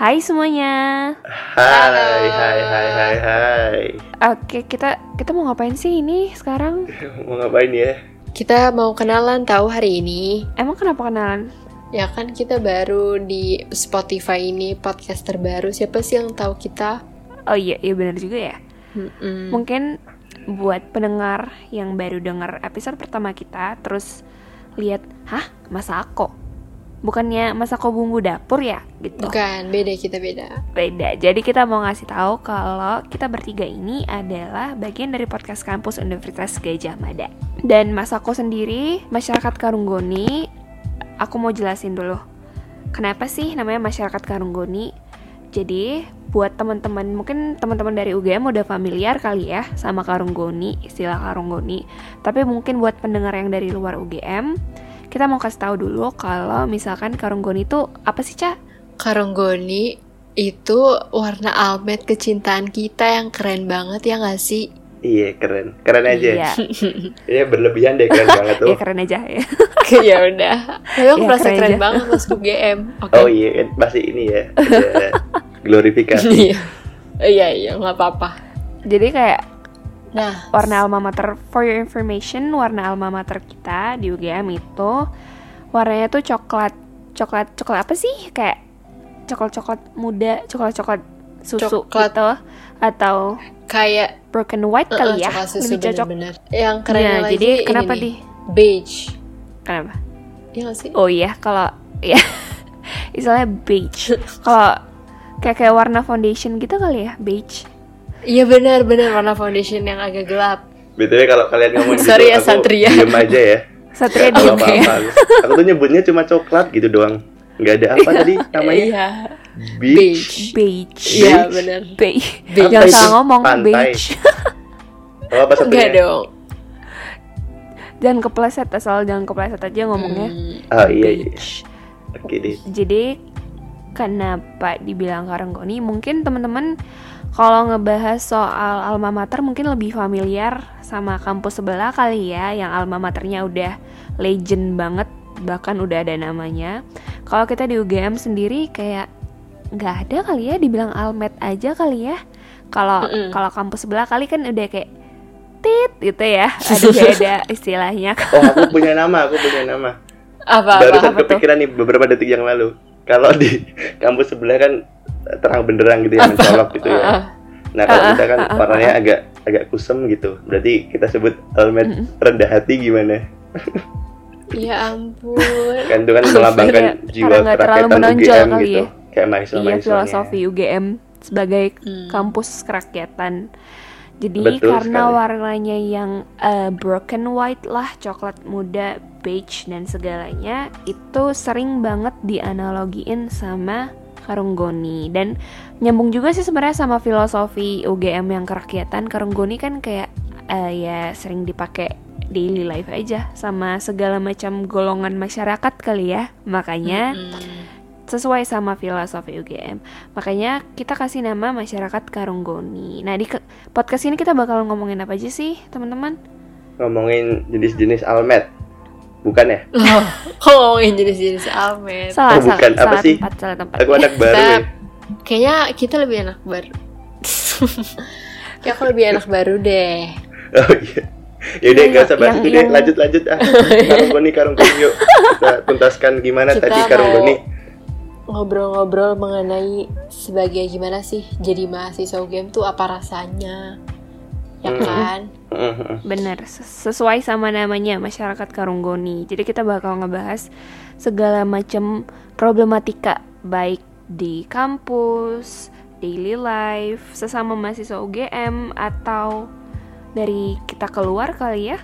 Hai semuanya. Hai, hai, hai, hai, hai. Oke, kita kita mau ngapain sih ini sekarang? Mau ngapain ya? Kita mau kenalan tahu hari ini. Emang kenapa kenalan? Ya kan kita baru di Spotify ini podcast terbaru. Siapa sih yang tahu kita? Oh iya, iya benar juga ya. Mm-mm. Mungkin buat pendengar yang baru dengar episode pertama kita, terus lihat, hah, Masako? Bukannya Masako bumbu dapur ya? Gitu. Bukan, beda kita beda. Beda. Jadi kita mau ngasih tahu kalau kita bertiga ini adalah bagian dari podcast kampus Universitas Gajah Mada. Dan Masako sendiri, masyarakat Karunggoni, aku mau jelasin dulu. Kenapa sih namanya masyarakat Karunggoni? Jadi buat teman-teman, mungkin teman-teman dari UGM udah familiar kali ya sama Karunggoni, istilah Karunggoni. Tapi mungkin buat pendengar yang dari luar UGM, kita mau kasih tahu dulu kalau misalkan Karunggoni itu apa sih, Ca? Karonggoni itu warna almet kecintaan kita yang keren banget ya nggak sih? Iya, keren. Keren aja. Iya. Ini berlebihan deh, keren banget tuh. ya keren aja ya. ya udah. Tapi aku Ya, merasa keren keren aja. banget masuk UGM. Oke. Oh iya, kan pasti ini ya. Glorifikasi. Iya. Iya iya nggak apa-apa. Jadi kayak Nah, warna alma mater for your information, warna alma mater kita di UGM itu warnanya tuh coklat. Coklat coklat apa sih? Kayak coklat-coklat muda, coklat-coklat susu Coklat. gitu atau kayak broken white kali ya. susu Lebih cocok. bener-bener. Yang keren Nah, lagi jadi ini kenapa nih, di beige. kenapa? Iya sih? Oh iya, kalau ya istilahnya beige. Kalau kayak kayak warna foundation gitu kali ya, beige. Iya benar benar warna foundation yang agak gelap. BTW kalau kalian ngomong gitu, Sorry ya, aku Satria. diem aja ya. Satria Gak diem apa-apa. ya. Aku, tuh nyebutnya cuma coklat gitu doang. Nggak ada apa tadi namanya? Iya. Beach. Beige. Iya benar. Beige. Beige. Jangan Apa salah ngomong, Pantai. beige. Oh, apa Enggak satunya? dong. jangan kepleset asal jangan kepleset aja ngomongnya Hmm, Oh iya, iya. Oke deh. jadi kenapa dibilang Karanggoni mungkin teman-teman kalau ngebahas soal alma mater mungkin lebih familiar sama kampus sebelah kali ya yang alma maternya udah legend banget bahkan udah ada namanya kalau kita di UGM sendiri kayak nggak ada kali ya dibilang almet aja kali ya kalau kalau kampus sebelah kali kan udah kayak tit gitu ya ada beda istilahnya Oh, aku punya nama, aku punya nama. Apa apa? Barusan apa tuh? kepikiran nih beberapa detik yang lalu. Kalau di kampus sebelah kan terang benderang gitu ya, mencolok gitu ya. Ah, Nah kalau Ah, kita kan ah, ah, warnanya agak agak kusem gitu. Berarti kita sebut helmet Mm-mm. rendah hati gimana? Ya ampun. Kan itu kan melambangkan Karena- jiwa kerakyatan menonjol UGM gitu. ya. Kayak mahasiswa iya filosofi UGM sebagai Hmm. kampus kerakyatan. Jadi Betul karena sekali. warnanya yang uh, broken white lah, coklat muda, beige dan segalanya itu sering banget dianalogiin sama Karunggoni dan nyambung juga sih sebenarnya sama filosofi UGM yang kerakyatan. Karunggoni kan kayak uh, ya sering dipakai daily life aja sama segala macam golongan masyarakat kali ya. Makanya Hmm. sesuai sama filosofi UGM. Makanya kita kasih nama masyarakat Karunggoni. Nah, di ke- podcast ini kita bakal ngomongin apa aja sih, teman-teman? Ngomongin jenis-jenis almet. Bukan ya? Loh, kok ngomongin jenis-jenis almet? Salah, Oh, bukan. salah, Apa salah sih? tempat, salah tempat. Aku anak baru Kita- ya. Kayaknya kita lebih enak baru. Kayak aku lebih enak baru deh. Oh iya. Yaudah Yang- gak usah bahas yang- itu deh, yang- lanjut lanjut ah. Karunggoni, Karunggoni yuk. Kita tuntaskan gimana Kita tadi mau- Karunggoni. Ngobrol-ngobrol mengenai sebagai gimana sih jadi mahasiswa UGM tuh apa rasanya? Ya kan? Mhm. Bener, ses- sesuai sama namanya masyarakat Karunggoni. Jadi kita bakal ngebahas segala macam problematika baik di kampus, daily life, sesama mahasiswa UGM atau dari kita keluar kali ya.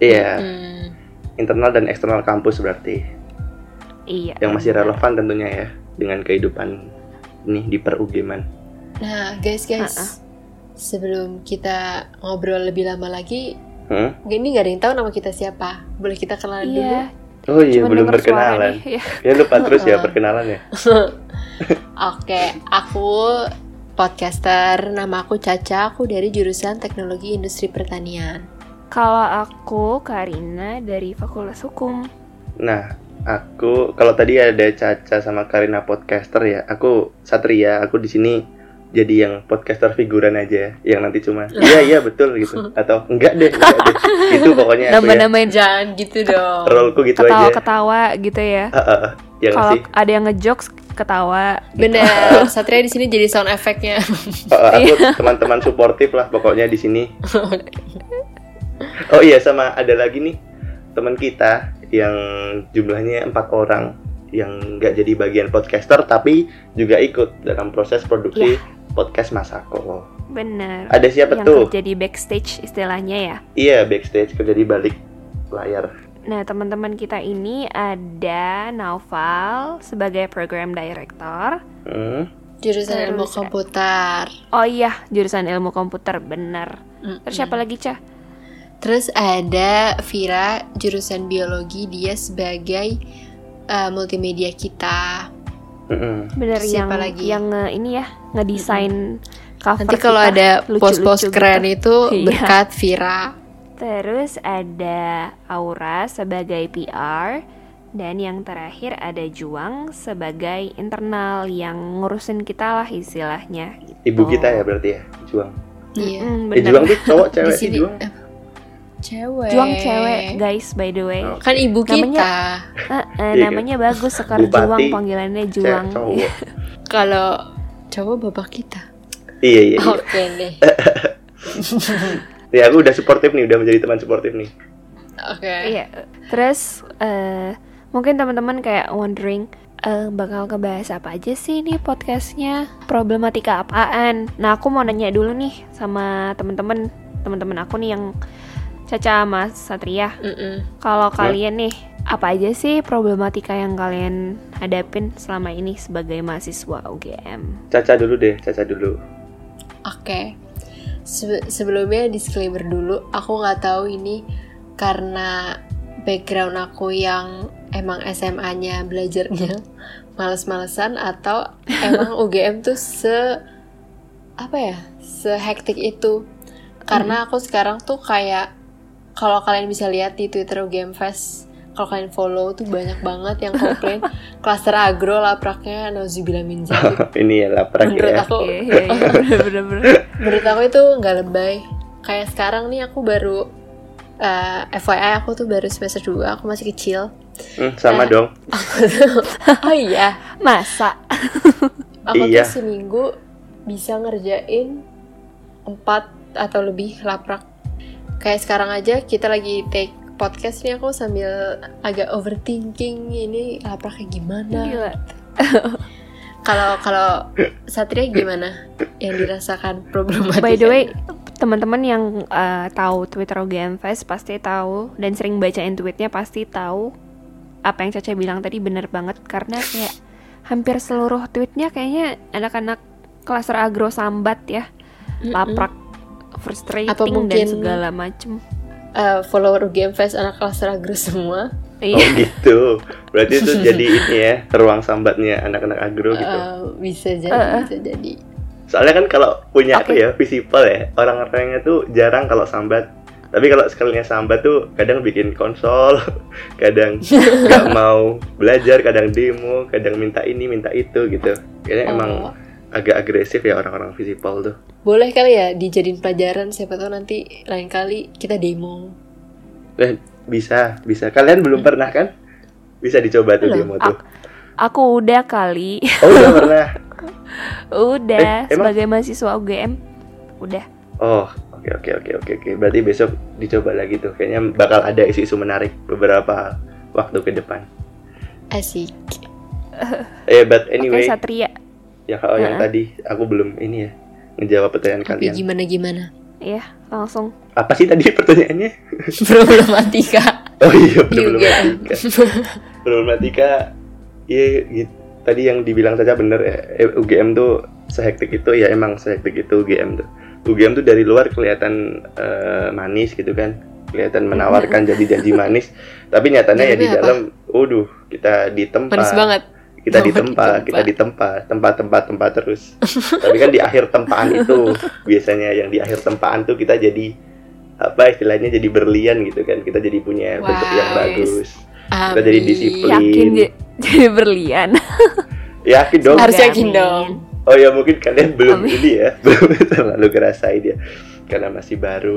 Iya, Hmm. internal dan eksternal kampus berarti. Iya. Yang masih bener. relevan tentunya ya dengan kehidupan nih di perugeman. Nah, guys, guys. Sebelum kita ngobrol lebih lama lagi, Hmm? ini nggak ada yang tahu nama kita siapa. Boleh kita kenalan dulu? Iya, Oh iya, cuma belum perkenalan. nih. Ya. Ya lupa terus ya perkenalan ya. Oke, aku podcaster. Nama aku Caca. Aku dari jurusan Teknologi Industri Pertanian. Kalau aku Karina dari Fakultas Hukum. Nah, Aku kalau tadi ada Caca sama Karina podcaster ya. Aku Satria, aku di sini jadi yang podcaster figuran aja yang nanti cuma iya iya betul gitu. Atau enggak deh enggak deh. Itu pokoknya aku ya. Jangan gitu dong. rollku gitu aja. ketawa-ketawa gitu ya. Ya nggak Kalau sih? ada yang ngejokes ketawa. Bener, Satria di sini jadi sound effect-nya. Ah, ah, aku teman-teman suportif lah pokoknya di sini. Oh iya sama ada lagi nih teman kita yang jumlahnya empat orang yang nggak jadi bagian podcaster tapi juga ikut dalam proses produksi podcast Masako. Bener. Ada siapa yang tuh? kerja di backstage istilahnya ya. Iya backstage kerja di balik layar. Nah, teman-teman kita ini ada Naufal sebagai program director. Hmm. Jurusan ilmu Terus, komputer. Oh iya, jurusan ilmu komputer, bener. Mm-mm. Terus siapa lagi, Cah? Terus ada Vira jurusan biologi dia sebagai uh, multimedia kita. Mm-mm. Bener yang Siapa lagi? yang nge- ini ya, ngedesain cover Nanti kalau ada post-post gitu. keren itu Iya. berkat Vira. Terus ada Aura sebagai PR dan yang terakhir ada Juang sebagai internal yang ngurusin kita lah istilahnya. Gitu. Ibu kita ya berarti ya Juang. Iya. Mm, Eh bener. Juang tuh cowok cewek sih Juang. Cewek. Juang cewek, guys, by the way. Oh. Kan ibu Namanya- kita. Eh, eh, Iya, namanya bagus Sekar Bupati, Juang panggilannya Juang. cowok. Kalau cowok bapak kita. iya iya. iya. Oke deh. Ya aku udah suportif nih, udah menjadi teman suportif nih. Oke. Iya. Terus eh, mungkin teman-teman kayak wondering eh, bakal ngebahas apa aja sih nih podcastnya? Problematika apaan? Nah aku mau nanya dulu nih sama teman-teman teman-teman aku nih yang Caca Mas Satria. Kalau kalian nih apa aja sih problematika yang kalian hadapin selama ini sebagai mahasiswa UGM? Caca dulu deh, Caca dulu. Oke. Sebe- sebelumnya disclaimer dulu, aku nggak tahu ini karena background aku yang emang SMA-nya belajarnya males-malesan atau emang UGM tuh se apa ya sehektik itu. Karena aku sekarang tuh kayak kalau kalian bisa lihat di Twitter UGM Fest kalau kalian follow tuh banyak banget yang komplain klaster agro lapraknya nauzubillah min. Ini ya laprak Menurut ya. aku Iya, iya, iya, menurut aku itu nggak lebay kayak sekarang nih aku baru eh, FYI aku tuh baru semester 2 aku masih kecil Hmm, sama Eh. dong. oh iya Masa? aku Iya. tuh seminggu bisa ngerjain empat atau lebih laprak kayak sekarang aja kita lagi take podcast nih aku sambil agak overthinking ini lapraknya gimana? Gila. kalau kalau Satria gimana yang dirasakan problematika By the way, teman-teman yang uh, tahu Twitter UGM Fest pasti tahu dan sering bacain tweetnya pasti tahu apa yang Caca bilang tadi bener banget karena kayak hampir seluruh tweetnya kayaknya anak-anak klaster agro sambat ya, laprak, frustrating Apa dan mungkin- segala macem. Eh, follower Fest anak klaster agro semua Oh Iya, gitu. Berarti itu jadi ini ya, ruang sambatnya anak-anak agro gitu. Eh, bisa jadi eh. bisa jadi Soalnya kan kalau punya apa Oke. ya, visipel ya, orang-orangnya tuh jarang kalau sambat. Tapi kalau sekalinya sambat tuh kadang bikin konsol, kadang nggak mau belajar, kadang demo, kadang minta ini, minta itu gitu. Kayaknya emang Oh. Agak agresif ya orang-orang visipel tuh. boleh kali ya dijadiin pelajaran siapa tahu nanti lain kali kita demo Eh, bisa, bisa. Kalian belum pernah kan? Bisa dicoba tuh demo tuh. aku udah kali, Oh, udah pernah. udah Eh, emang? sebagai mahasiswa UGM, udah. Oh, oke oke oke oke oke. Berarti besok dicoba lagi tuh. Kayaknya bakal ada isu-isu menarik beberapa waktu ke depan. asik Eh, but Oke, anyway, Satria. Ya kalau yang tadi aku belum ini ya ngejawab pertanyaan tapi kalian. gimana gimana Iya, langsung. Apa sih tadi pertanyaannya? problematika Oh iya, di problematika. problematika iya gitu. Tadi yang dibilang saja bener ya. eh, UGM tuh sehektik itu ya emang sehektik itu UGM tuh. UGM tuh dari luar kelihatan eh, manis gitu kan. Kelihatan menawarkan janji-janji manis, tapi nyatanya ya di dalam, waduh, kita ditempa. manis banget kita Oh, ditempa, ditempa. kita ditempa, tempat-tempat tempat terus. Tapi kan di akhir tempaan itu biasanya yang di akhir tempaan tuh kita jadi apa istilahnya jadi berlian gitu kan. Kita jadi punya bentuk yang Wow. bagus. kita jadi Amin. disiplin Yakin jadi berlian. yakin dong Harus yakin amin. dong. oh ya mungkin kalian belum Amin. ini ya belum terlalu ngerasain ya karena masih baru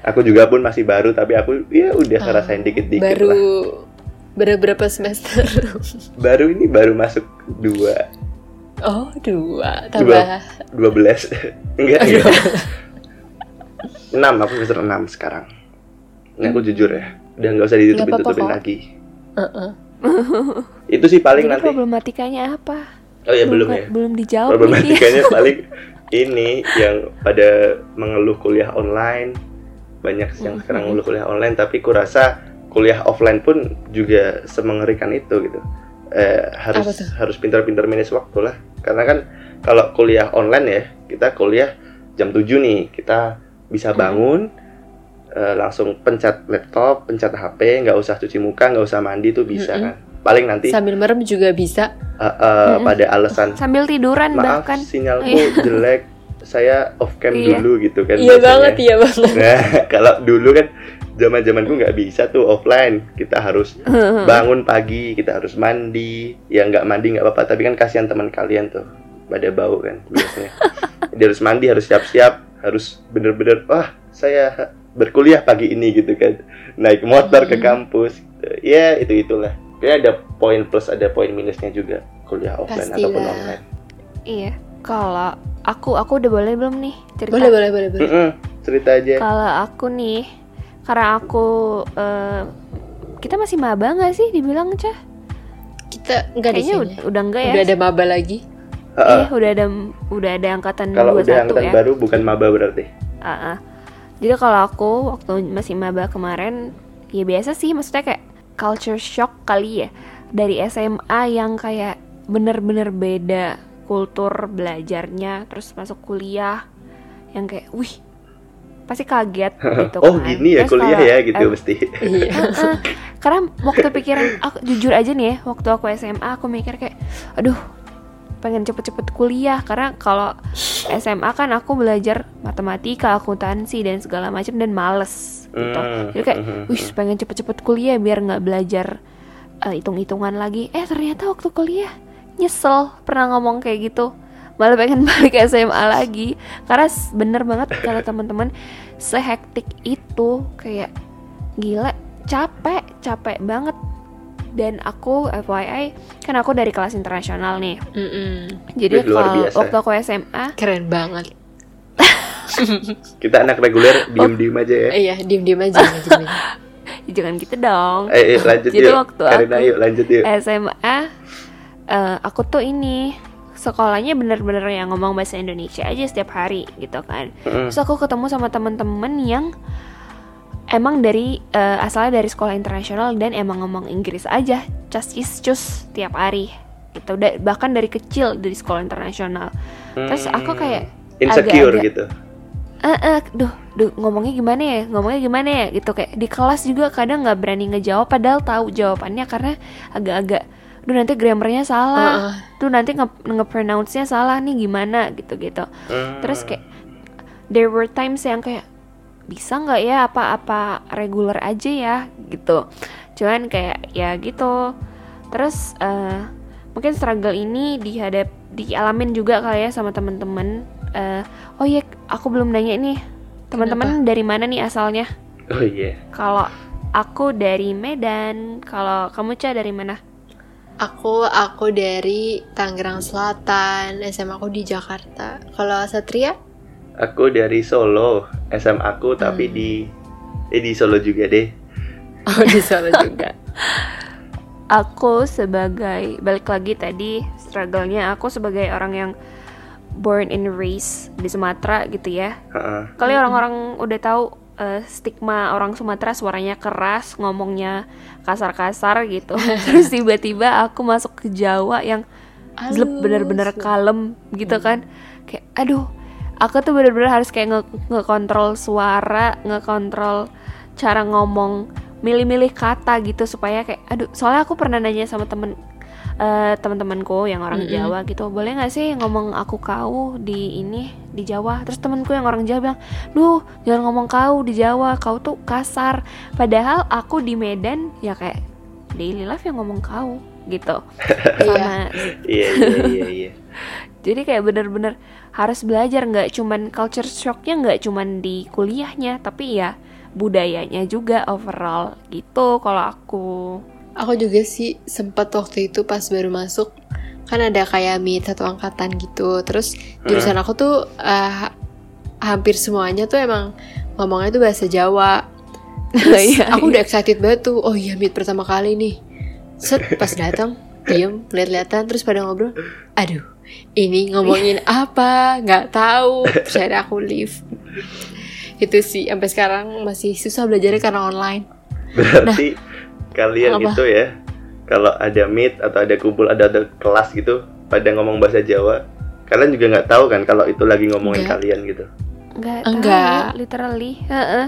aku juga pun masih baru tapi aku ya udah Ah, ngerasain dikit-dikit Baru lah berapa semester? baru ini baru masuk dua oh dua Dua. tambah. dua belas enggak enggak enam aku semester enam sekarang ini aku jujur ya udah nggak usah ditutup-tutupin kok. lagi Uh-uh. itu sih paling Jadi nanti problematikanya apa? oh ya belum ya Belum dijawab nih. problematikanya paling ini yang pada mengeluh kuliah online banyak yang sekarang mengeluh kuliah online tapi kurasa kuliah offline pun juga semengerikan itu gitu eh, harus harus pintar-pintar manage waktu lah karena kan kalau kuliah online ya kita kuliah jam 7 nih kita bisa Mhm. bangun eh, langsung pencet laptop pencet HP nggak usah cuci muka nggak usah mandi tuh bisa Mhm. kan paling nanti Sambil merem juga bisa. eh, eh, Mhm. pada alasan Sambil tiduran maaf bahkan. sinyalku jelek saya off cam Iya. dulu gitu kan Iya biasanya. banget, iya banget. nah kalau dulu kan zaman zamanku nggak bisa tuh offline kita harus bangun pagi kita harus mandi ya nggak mandi nggak apa-apa tapi kan kasihan teman kalian tuh pada bau kan biasanya dia harus mandi harus siap-siap harus bener-bener wah saya berkuliah pagi ini gitu kan naik motor ke Hmm. kampus ya itu itulah Kayaknya ada poin plus ada poin minusnya juga kuliah offline Pastilah. ataupun online Iya. Kalau aku aku udah boleh belum nih cerita? Boleh, boleh, boleh, boleh. Cerita aja Kalau aku nih, karena aku eh, kita masih maba nggak sih dibilang cah? Kita enggak di Kayaknya sini. udah, udah enggak ya? Udah ada maba lagi. Heeh. Iya, udah ada udah ada angkatan kalau 21 udah angkatan ya. baru bukan maba berarti ah. Jadi kalau aku waktu masih maba kemarin, ya biasa sih, maksudnya kayak culture shock kali ya dari SMA yang kayak bener-bener beda kultur belajarnya, terus masuk kuliah yang kayak, wih, pasti kaget gitu oh kan. gini ya Terus kuliah kalau- ya gitu eh, mesti Iya. Karena waktu pikiran aku jujur aja nih ya, waktu aku SMA aku mikir kayak aduh pengen cepet-cepet kuliah karena kalau SMA kan aku belajar matematika, akuntansi dan segala macam dan males gitu. Hmm, Jadi kayak mhm, wih pengen cepet-cepet kuliah biar nggak belajar eh, hitung-hitungan lagi. Eh ternyata waktu kuliah nyesel pernah ngomong kayak gitu. Malah pengen balik SMA lagi karena bener banget kalau teman-teman sehektik itu kayak gila capek capek banget dan aku FYI kan aku dari kelas internasional nih Mm-mm. jadi Wih, luar kalau biasa. waktu aku SMA Keren banget. kita anak reguler diem-diem aja ya Iya, aja. diem-diem aja. jangan gitu dong eh, eh, lanjut Jadi yuk waktu Karina aku- yuk lanjut yuk SMA eh, aku tuh ini sekolahnya bener-bener yang ngomong bahasa Indonesia aja setiap hari gitu kan. Mm. terus aku ketemu sama temen-temen yang emang dari eh, asalnya dari sekolah internasional dan emang ngomong Inggris aja cus is cus tiap hari gitu. Da- bahkan dari kecil dari sekolah internasional. Terus aku kayak insecure agak-agak- gitu. Eh eh, duh, duh, ngomongnya gimana ya, ngomongnya gimana ya, gitu kayak di kelas juga kadang nggak berani ngejawab, padahal tahu jawabannya karena agak-agak, duh nanti grammarnya salah, Heeh. tuh nanti nge, nge-pronounce-nya salah nih gimana, gitu-gitu. Hmm. Terus kayak there were times yang kayak bisa nggak ya apa-apa regular aja ya, gitu. Cuman kayak ya gitu. Terus eh, mungkin struggle ini dihadap dialamin juga kali ya sama teman-teman. Eh, oh iya, aku belum nanya nih, teman-teman dari mana nih asalnya? oh iya Kalau aku dari Medan, kalau kamu Ca dari mana? Aku aku dari Tangerang Selatan, SMA aku di Jakarta. Kalau Satria? aku dari Solo SM aku tapi Hmm. di eh di Solo juga deh Oh di Solo juga. Aku sebagai balik lagi tadi struggle-nya aku sebagai orang yang born and raised di Sumatera gitu ya. Heeh. Kali orang-orang udah tahu eh, stigma orang Sumatera suaranya keras, ngomongnya kasar-kasar gitu. Terus tiba-tiba aku masuk ke Jawa yang zlep bener-bener kalem gitu kan. Kayak aduh, aku tuh bener-bener harus kayak nge- ngekontrol suara, ngekontrol cara ngomong, milih-milih kata gitu supaya kayak aduh, soalnya aku pernah nanya sama temen eh, teman-temanku yang orang Mm-mm. Jawa gitu boleh nggak sih ngomong aku kau di ini di Jawa? Terus temanku yang orang Jawa bilang duh jangan ngomong kau di Jawa kau tuh kasar. Padahal aku di Medan ya kayak daily life yang ngomong kau gitu. Iya. sama iya iya iya iya. Jadi kayak bener-bener harus belajar nggak cuman culture shocknya nggak cuman di kuliahnya tapi ya budayanya juga overall gitu kalau aku Aku juga sih sempat waktu itu pas baru masuk kan ada kayak meet satu angkatan gitu. Terus jurusan aku tuh eh, hampir semuanya tuh emang ngomongnya tuh bahasa Jawa. Terus Iya, aku udah excited banget tuh. Oh iya meet pertama kali nih. Set pas datang diem lihat-lihatan terus pada ngobrol. Aduh ini ngomongin apa nggak tahu. Terus akhirnya aku leave. Itu sih sampai sekarang masih susah belajarnya karena online. berarti kalian Apa? itu ya kalau ada meet atau ada kumpul ada ada kelas gitu pada ngomong bahasa Jawa kalian juga nggak tahu kan kalau itu lagi ngomongin Enggak. kalian gitu nggak Enggak. tahu literally Heeh.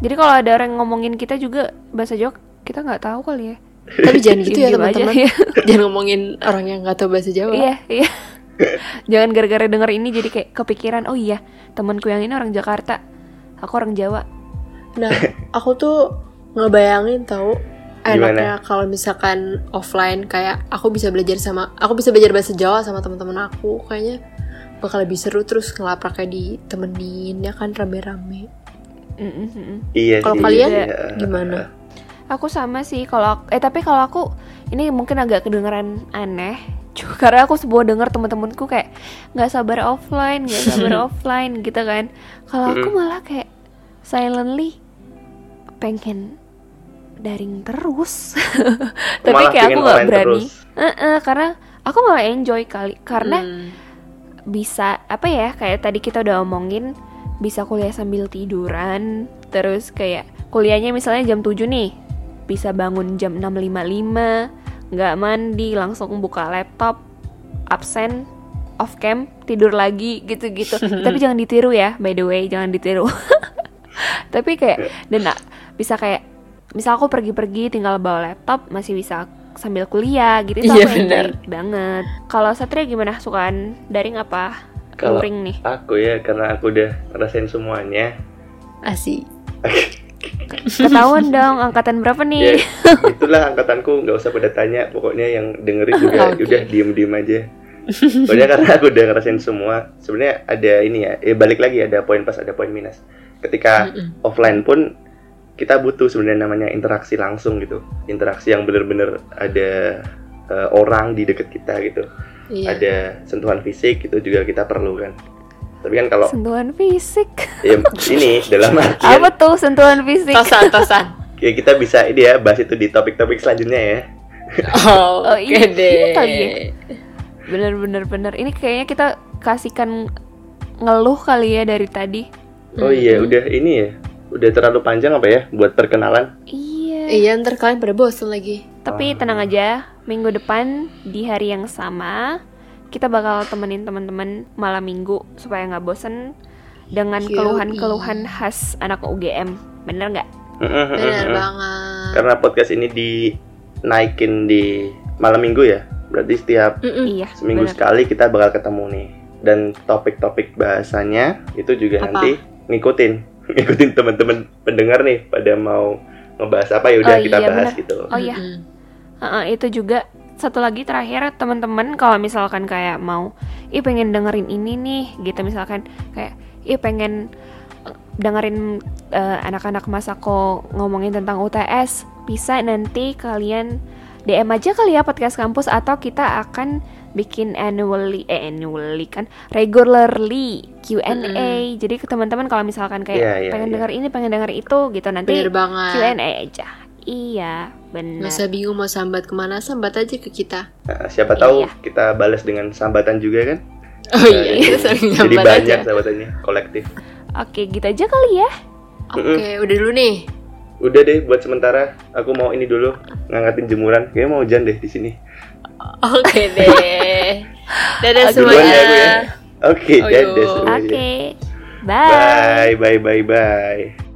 jadi kalau ada orang ngomongin kita juga bahasa Jawa kita nggak tahu kali ya Tapi jangan gitu ya teman-teman. ya. Jangan ngomongin orang yang nggak tahu bahasa Jawa. iya iya jangan gara-gara denger ini jadi kayak kepikiran oh iya temanku yang ini orang Jakarta aku orang Jawa Nah, aku tuh ngebayangin tahu Gimana? Enaknya kalau misalkan offline kayak aku bisa belajar sama aku bisa belajar bahasa Jawa sama teman-teman aku kayaknya bakal lebih seru terus ngelapraknya ditemenin ya kan rame-rame. Mm, mm, mm, mm. iya Kalau kalian iya. gimana? Aku sama sih kalau eh tapi kalau aku ini mungkin agak kedengeran aneh. Karena aku sebuah denger teman-temanku kayak nggak sabar offline, nggak sabar offline gitu kan. Kalau aku malah kayak silently pengen daring terus. tapi Malah kayak aku nggak berani. terus. Eh-eh, karena aku malah enjoy kali karena Hmm. bisa apa ya kayak tadi kita udah omongin bisa kuliah sambil tiduran terus kayak kuliahnya misalnya jam 7 nih bisa bangun jam 6.55 nggak mandi langsung buka laptop absen off cam tidur lagi gitu-gitu tapi jangan ditiru ya by the way jangan ditiru tapi kayak dan bisa kayak misal aku pergi-pergi tinggal bawa laptop masih bisa sambil kuliah gitu itu Iya, aku bener. banget kalau Satria gimana sukaan daring apa Kalau- luring nih aku ya karena aku udah ngerasain semuanya Asik. ketahuan dong angkatan berapa ya nih itulah angkatanku nggak usah pada tanya pokoknya yang dengerin juga Oke. udah diem diem aja Pokoknya karena aku udah ngerasain semua sebenarnya ada ini ya eh balik lagi ada poin plus ada poin minus ketika Mm-mm. offline pun kita butuh sebenarnya namanya interaksi langsung gitu. Interaksi yang bener-bener ada eh, orang di deket kita gitu. Iya. ada sentuhan fisik itu juga kita perlu kan. Tapi kan kalau sentuhan fisik. Ya, ini dalam artian apa tuh sentuhan fisik? Tosan, tosan. ya kita bisa ini ya bahas itu di topik-topik selanjutnya ya. Oh, Oh, oke iya deh. kali ya. bener bener bener. Ini kayaknya kita kasihkan ngeluh kali ya dari tadi. Oh iya udah ini ya udah terlalu panjang apa ya buat perkenalan iya Iya, ntar kalian pada bosan lagi. Tapi tenang aja, minggu depan di hari yang sama kita bakal temenin teman-teman malam minggu supaya nggak bosen dengan keluhan-keluhan khas anak UGM. Bener nggak? Bener banget. karena podcast ini dinaikin di malam minggu ya berarti setiap. Iya. seminggu bener. sekali kita bakal ketemu nih dan topik-topik bahasanya itu juga Apa? nanti ngikutin ngikutin teman-teman pendengar nih pada mau ngebahas apa ya udah Oh, kita iya, bahas bener. gitu Oh iya, Mm-mm. Heeh, itu juga satu lagi terakhir teman-teman kalau misalkan kayak mau, ih pengen dengerin ini nih, gitu misalkan kayak, ih pengen eh, dengerin eh, anak-anak Masako ngomongin tentang UTS, bisa nanti kalian DM aja kali ya podcast kampus atau kita akan bikin annually eh annually kan regularly Q&A. Jadi ke teman-teman kalau misalkan kayak Iya, iya, pengen iya. denger ini, pengen denger itu gitu nanti. Q&A aja. Iya, benar. Usah bingung mau sambat ke mana, sambat aja ke kita. Nah, siapa tahu Iya. kita balas dengan sambatan juga kan Oh Nah, iya, kita sering jadi sambat banyak aja. sambatannya kolektif Oke, gitu aja kali ya. Oke, udah dulu nih. udah deh buat sementara aku mau ini dulu ngangkatin jemuran kayaknya mau hujan deh di sini Oke deh. Dadah Oke. duluan ya ya semuanya. oke Oh, dadah semuanya Oke. Bye. bye bye bye bye